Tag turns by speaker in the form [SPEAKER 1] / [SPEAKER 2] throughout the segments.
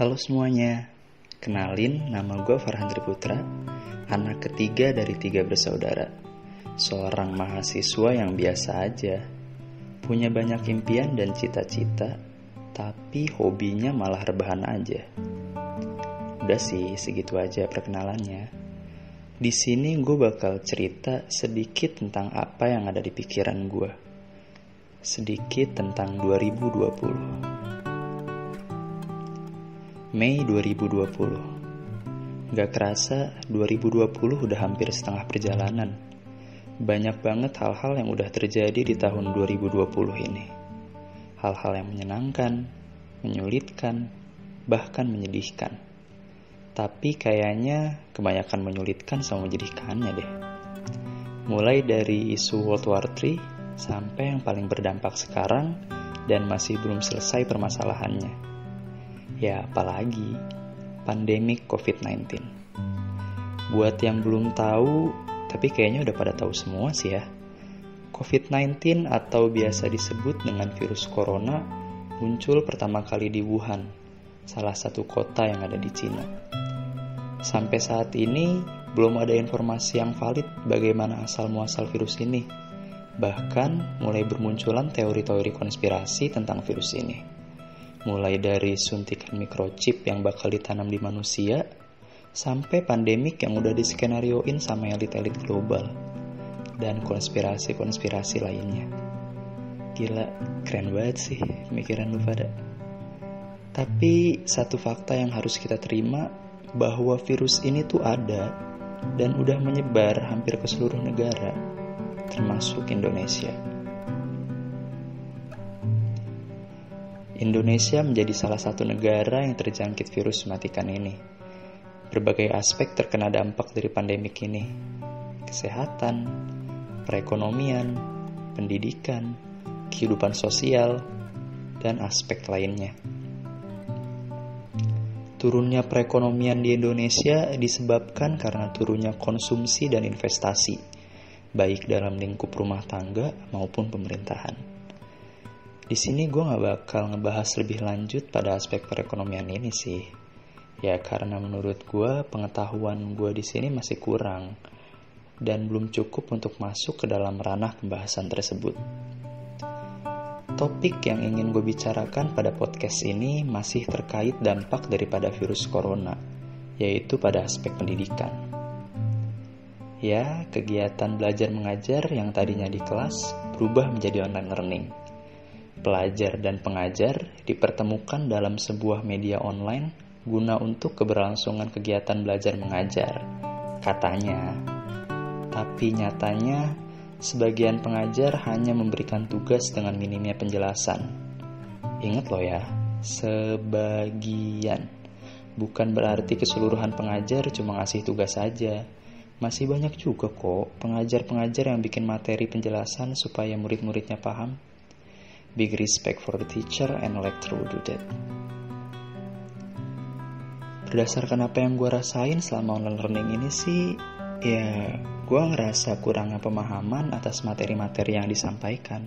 [SPEAKER 1] Halo semuanya, kenalin nama gue Farhan Triputra, anak ketiga dari tiga bersaudara. Seorang mahasiswa yang biasa aja, punya banyak impian dan cita-cita, tapi hobinya malah rebahan aja. Udah sih, segitu aja perkenalannya. Di sini gue bakal cerita sedikit tentang apa yang ada di pikiran gue. Sedikit tentang 2020. Mei 2020 Gak kerasa 2020 udah hampir setengah perjalanan. Banyak banget hal-hal yang udah terjadi di tahun 2020 ini. Hal-hal yang menyenangkan, menyulitkan, bahkan menyedihkan. Tapi kayaknya kebanyakan menyulitkan sama menyedihkannya deh. Mulai dari isu World War III sampai yang paling berdampak sekarang dan masih belum selesai permasalahannya Ya apalagi pandemik COVID-19. Buat yang belum tahu, tapi kayaknya udah pada tahu semua sih ya. COVID-19 atau biasa disebut dengan virus corona muncul pertama kali di Wuhan, salah satu kota yang ada di Cina. Sampai saat ini belum ada informasi yang valid bagaimana asal muasal virus ini. Bahkan mulai bermunculan teori-teori konspirasi tentang virus ini mulai dari suntikan microchip yang bakal ditanam di manusia, sampai pandemik yang udah diskenarioin sama elit-elit global, dan konspirasi-konspirasi lainnya. Gila, keren banget sih pemikiran lu pada. Tapi satu fakta yang harus kita terima bahwa virus ini tuh ada dan udah menyebar hampir ke seluruh negara, termasuk Indonesia. Indonesia menjadi salah satu negara yang terjangkit virus mematikan ini. Berbagai aspek terkena dampak dari pandemik ini. Kesehatan, perekonomian, pendidikan, kehidupan sosial, dan aspek lainnya. Turunnya perekonomian di Indonesia disebabkan karena turunnya konsumsi dan investasi, baik dalam lingkup rumah tangga maupun pemerintahan. Di sini gue gak bakal ngebahas lebih lanjut pada aspek perekonomian ini sih. Ya karena menurut gue pengetahuan gue di sini masih kurang dan belum cukup untuk masuk ke dalam ranah pembahasan tersebut. Topik yang ingin gue bicarakan pada podcast ini masih terkait dampak daripada virus corona, yaitu pada aspek pendidikan. Ya, kegiatan belajar mengajar yang tadinya di kelas berubah menjadi online learning pelajar dan pengajar dipertemukan dalam sebuah media online guna untuk keberlangsungan kegiatan belajar mengajar. Katanya, tapi nyatanya sebagian pengajar hanya memberikan tugas dengan minimnya penjelasan. Ingat loh ya, sebagian. Bukan berarti keseluruhan pengajar cuma ngasih tugas saja. Masih banyak juga kok pengajar-pengajar yang bikin materi penjelasan supaya murid-muridnya paham big respect for the teacher and lecturer will do that. Berdasarkan apa yang gue rasain selama online learning ini sih, ya gue ngerasa kurangnya pemahaman atas materi-materi yang disampaikan.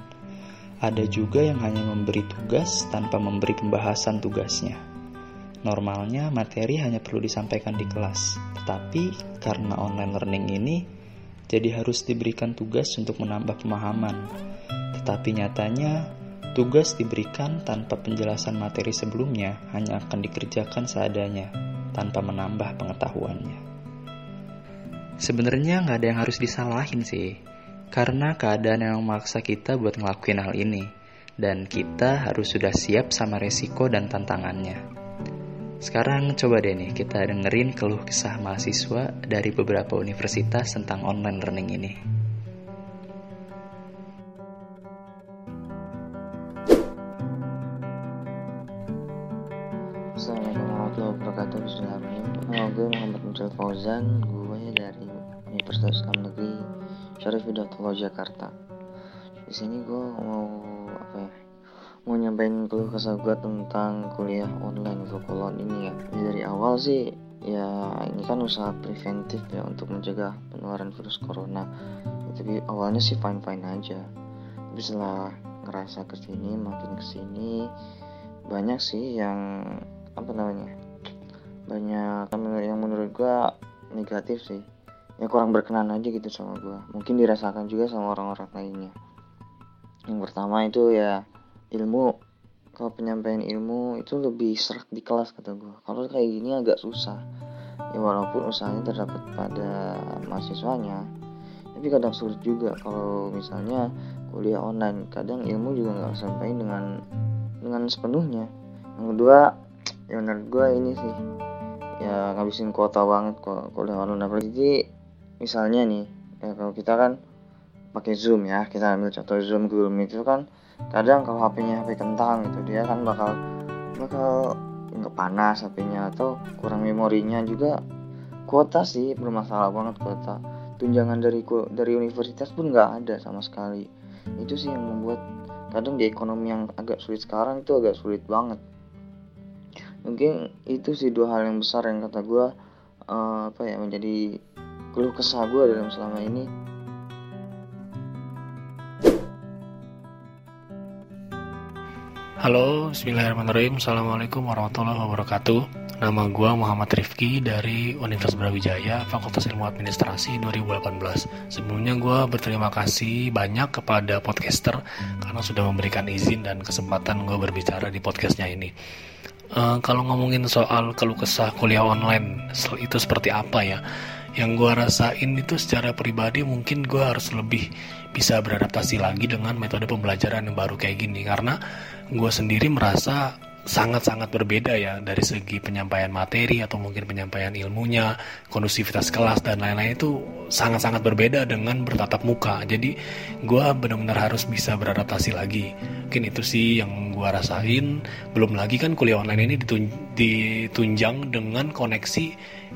[SPEAKER 1] Ada juga yang hanya memberi tugas tanpa memberi pembahasan tugasnya. Normalnya materi hanya perlu disampaikan di kelas, tetapi karena online learning ini, jadi harus diberikan tugas untuk menambah pemahaman. Tetapi nyatanya Tugas diberikan tanpa penjelasan materi sebelumnya hanya akan dikerjakan seadanya, tanpa menambah pengetahuannya. Sebenarnya nggak ada yang harus disalahin sih, karena keadaan yang memaksa kita buat ngelakuin hal ini, dan kita harus sudah siap sama resiko dan tantangannya. Sekarang coba deh nih kita dengerin keluh kesah mahasiswa dari beberapa universitas tentang online learning ini.
[SPEAKER 2] Gue Muhammad Nurul Fauzan. Gue dari Universitas Islam Negeri Syarif Hidayatullah Jakarta. Di sini gue mau apa ya mau nyampein keluh kesah gue tentang kuliah online kulon ini ya. Jadi dari awal sih ya ini kan usaha preventif ya untuk mencegah penularan virus corona. Tapi awalnya sih fine fine aja. Tapi setelah ngerasa ke sini makin ke sini banyak sih yang apa namanya banyak yang menurut gue negatif sih. Ya kurang berkenan aja gitu sama gue mungkin dirasakan juga sama orang-orang lainnya. Yang pertama itu ya ilmu. Kalau penyampaian ilmu itu lebih serak di kelas kata gue kalau kayak gini agak susah. Ya walaupun usahanya terdapat pada mahasiswanya tapi kadang sulit juga. Kalau misalnya kuliah online kadang ilmu juga nggak sampaikan dengan dengan sepenuhnya. Yang kedua ya menurut gue ini sih ya ngabisin kuota banget kok kuliah online apalagi misalnya nih ya kalau kita kan pakai zoom ya kita ambil contoh zoom google meet itu kan kadang kalau HP-nya HP kentang gitu dia kan bakal bakal nggak panas HP-nya atau kurang memorinya juga kuota sih bermasalah banget kuota. Tunjangan dari dari universitas pun nggak ada sama sekali. Itu sih yang membuat kadang di ekonomi yang agak sulit sekarang itu agak sulit banget mungkin itu sih dua hal yang besar yang kata gue uh, apa ya menjadi keluh kesah gue dalam selama ini.
[SPEAKER 3] Halo, Bismillahirrahmanirrahim. Assalamualaikum warahmatullahi wabarakatuh. Nama gue Muhammad Rifki dari Universitas Brawijaya Fakultas Ilmu Administrasi 2018 Sebelumnya gue berterima kasih banyak kepada podcaster Karena sudah memberikan izin dan kesempatan gue berbicara di podcastnya ini uh, Kalau ngomongin soal keluh kesah kuliah online Itu seperti apa ya? Yang gue rasain itu secara pribadi mungkin gue harus lebih bisa beradaptasi lagi dengan metode pembelajaran yang baru kayak gini. Karena gue sendiri merasa sangat-sangat berbeda ya dari segi penyampaian materi atau mungkin penyampaian ilmunya, kondusivitas kelas dan lain-lain itu sangat-sangat berbeda dengan bertatap muka. Jadi gue benar-benar harus bisa beradaptasi lagi. Mungkin itu sih yang gue rasain. Belum lagi kan kuliah online ini ditunjang dengan koneksi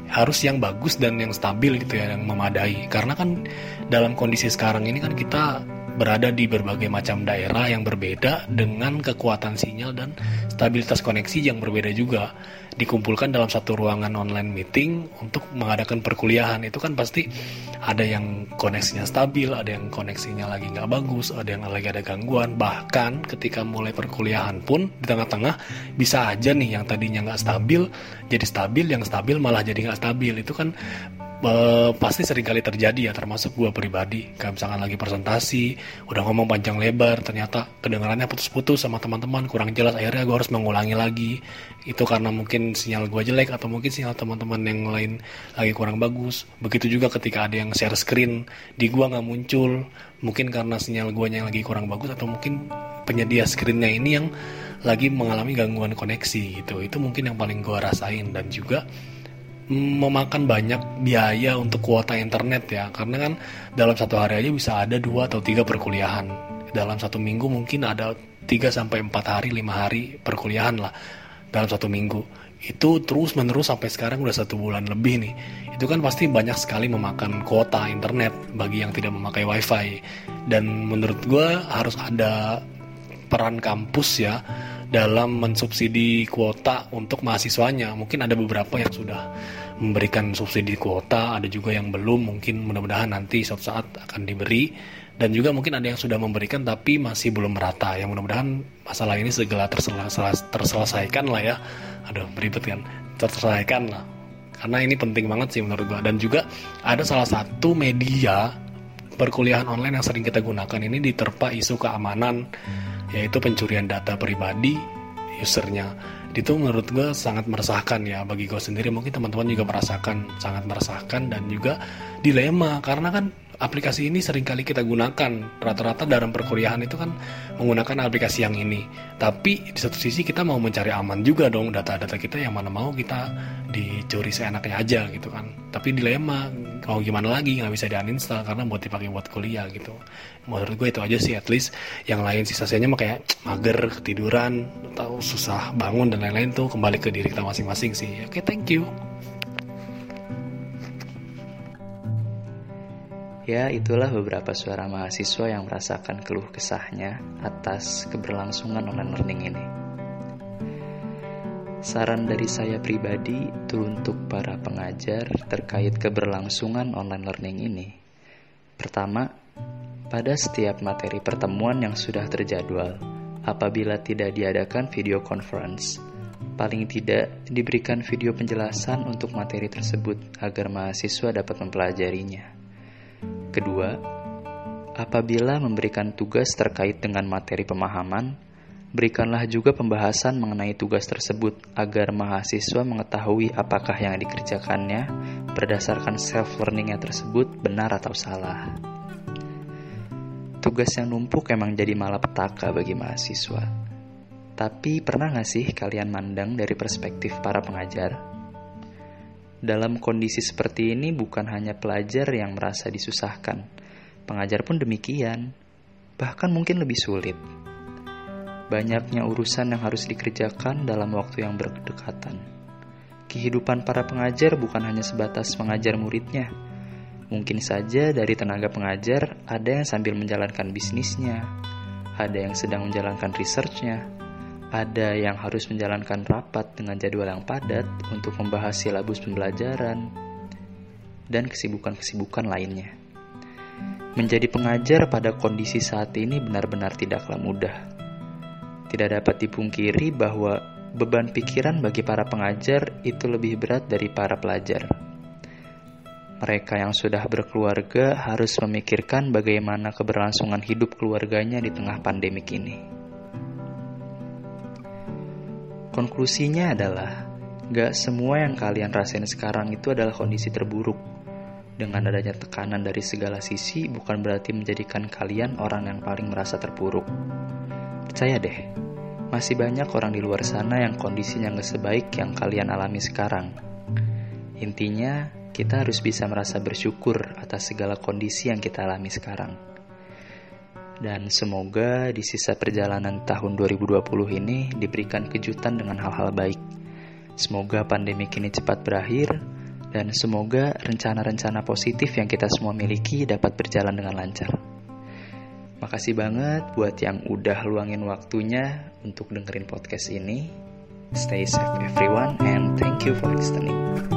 [SPEAKER 3] harus yang bagus dan yang stabil gitu ya, yang memadai. Karena kan dalam kondisi sekarang ini kan kita berada di berbagai macam daerah yang berbeda dengan kekuatan sinyal dan stabilitas koneksi yang berbeda juga. Dikumpulkan dalam satu ruangan online meeting untuk mengadakan perkuliahan. Itu kan pasti ada yang koneksinya stabil ada yang koneksinya lagi nggak bagus ada yang lagi ada gangguan. Bahkan ketika mulai perkuliahan pun di tengah-tengah bisa aja nih yang tadinya nggak stabil jadi stabil yang stabil malah jadi nggak stabil. Itu kan uh, pasti sering kali terjadi ya termasuk gue pribadi. Kayak misalkan lagi presentasi udah ngomong panjang lebar ternyata kedengarannya putus-putus sama teman-teman kurang jelas akhirnya gue harus mengulangi lagi. Itu karena mungkin sinyal gue jelek atau mungkin sinyal teman-teman yang lain lagi kurang bagus. Begitu juga ketika ada yang share screen di gue nggak muncul mungkin karena sinyal gue yang lagi kurang bagus atau mungkin penyedia screennya ini yang lagi mengalami gangguan koneksi gitu. Itu mungkin yang paling gue rasain dan juga memakan banyak biaya untuk kuota internet ya. Karena kan dalam satu hari aja bisa ada dua atau tiga perkuliahan. Dalam satu minggu mungkin ada 3 sampai empat hari lima hari perkuliahan lah dalam satu minggu. Itu terus menerus sampai sekarang udah satu bulan lebih nih. Itu kan pasti banyak sekali memakan kuota internet bagi yang tidak memakai wifi. Dan menurut gue harus ada peran kampus ya dalam mensubsidi kuota untuk mahasiswanya. Mungkin ada beberapa yang sudah memberikan subsidi kuota, ada juga yang belum. Mungkin mudah-mudahan nanti suatu saat akan diberi. Dan juga mungkin ada yang sudah memberikan tapi masih belum merata. Yang mudah-mudahan masalah ini segera terselesaikan lah ya. Aduh, beribet kan. Terselesaikan lah. Karena ini penting banget sih menurut gua. Dan juga ada salah satu media perkuliahan online yang sering kita gunakan ini diterpa isu keamanan yaitu pencurian data pribadi usernya. Itu menurut gue sangat meresahkan ya bagi gue sendiri. Mungkin teman-teman juga merasakan sangat meresahkan dan juga dilema. Karena kan aplikasi ini sering kali kita gunakan. Rata-rata dalam perkuliahan itu kan menggunakan aplikasi yang ini. Tapi di satu sisi kita mau mencari aman juga dong. Data-data kita yang mana mau kita dicuri seenaknya aja gitu kan. Tapi dilema mau gimana lagi nggak bisa di uninstall karena buat dipakai buat kuliah gitu. Menurut gue itu aja sih at least yang lain sisanya mah kayak mager ketiduran atau susah bangun dan lain-lain tuh kembali ke diri kita masing-masing sih. Oke okay, thank you
[SPEAKER 1] Ya, itulah beberapa suara mahasiswa yang merasakan keluh kesahnya atas keberlangsungan online learning ini. Saran dari saya pribadi itu untuk para pengajar terkait keberlangsungan online learning ini. Pertama, pada setiap materi pertemuan yang sudah terjadwal, apabila tidak diadakan video conference, Paling tidak diberikan video penjelasan untuk materi tersebut agar mahasiswa dapat mempelajarinya. Kedua, apabila memberikan tugas terkait dengan materi pemahaman, berikanlah juga pembahasan mengenai tugas tersebut agar mahasiswa mengetahui apakah yang dikerjakannya berdasarkan self-learningnya tersebut benar atau salah. Tugas yang numpuk emang jadi malapetaka bagi mahasiswa tapi pernah gak sih kalian mandang dari perspektif para pengajar? Dalam kondisi seperti ini bukan hanya pelajar yang merasa disusahkan, pengajar pun demikian, bahkan mungkin lebih sulit. Banyaknya urusan yang harus dikerjakan dalam waktu yang berdekatan. Kehidupan para pengajar bukan hanya sebatas mengajar muridnya. Mungkin saja dari tenaga pengajar ada yang sambil menjalankan bisnisnya, ada yang sedang menjalankan researchnya, ada yang harus menjalankan rapat dengan jadwal yang padat untuk membahas silabus pembelajaran dan kesibukan-kesibukan lainnya. Menjadi pengajar pada kondisi saat ini benar-benar tidaklah mudah. Tidak dapat dipungkiri bahwa beban pikiran bagi para pengajar itu lebih berat dari para pelajar. Mereka yang sudah berkeluarga harus memikirkan bagaimana keberlangsungan hidup keluarganya di tengah pandemik ini. Konklusinya adalah, gak semua yang kalian rasain sekarang itu adalah kondisi terburuk. Dengan adanya tekanan dari segala sisi bukan berarti menjadikan kalian orang yang paling merasa terpuruk. Percaya deh, masih banyak orang di luar sana yang kondisinya gak sebaik yang kalian alami sekarang. Intinya, kita harus bisa merasa bersyukur atas segala kondisi yang kita alami sekarang. Dan semoga di sisa perjalanan tahun 2020 ini diberikan kejutan dengan hal-hal baik. Semoga pandemi ini cepat berakhir dan semoga rencana-rencana positif yang kita semua miliki dapat berjalan dengan lancar. Makasih banget buat yang udah luangin waktunya untuk dengerin podcast ini. Stay safe everyone and thank you for listening.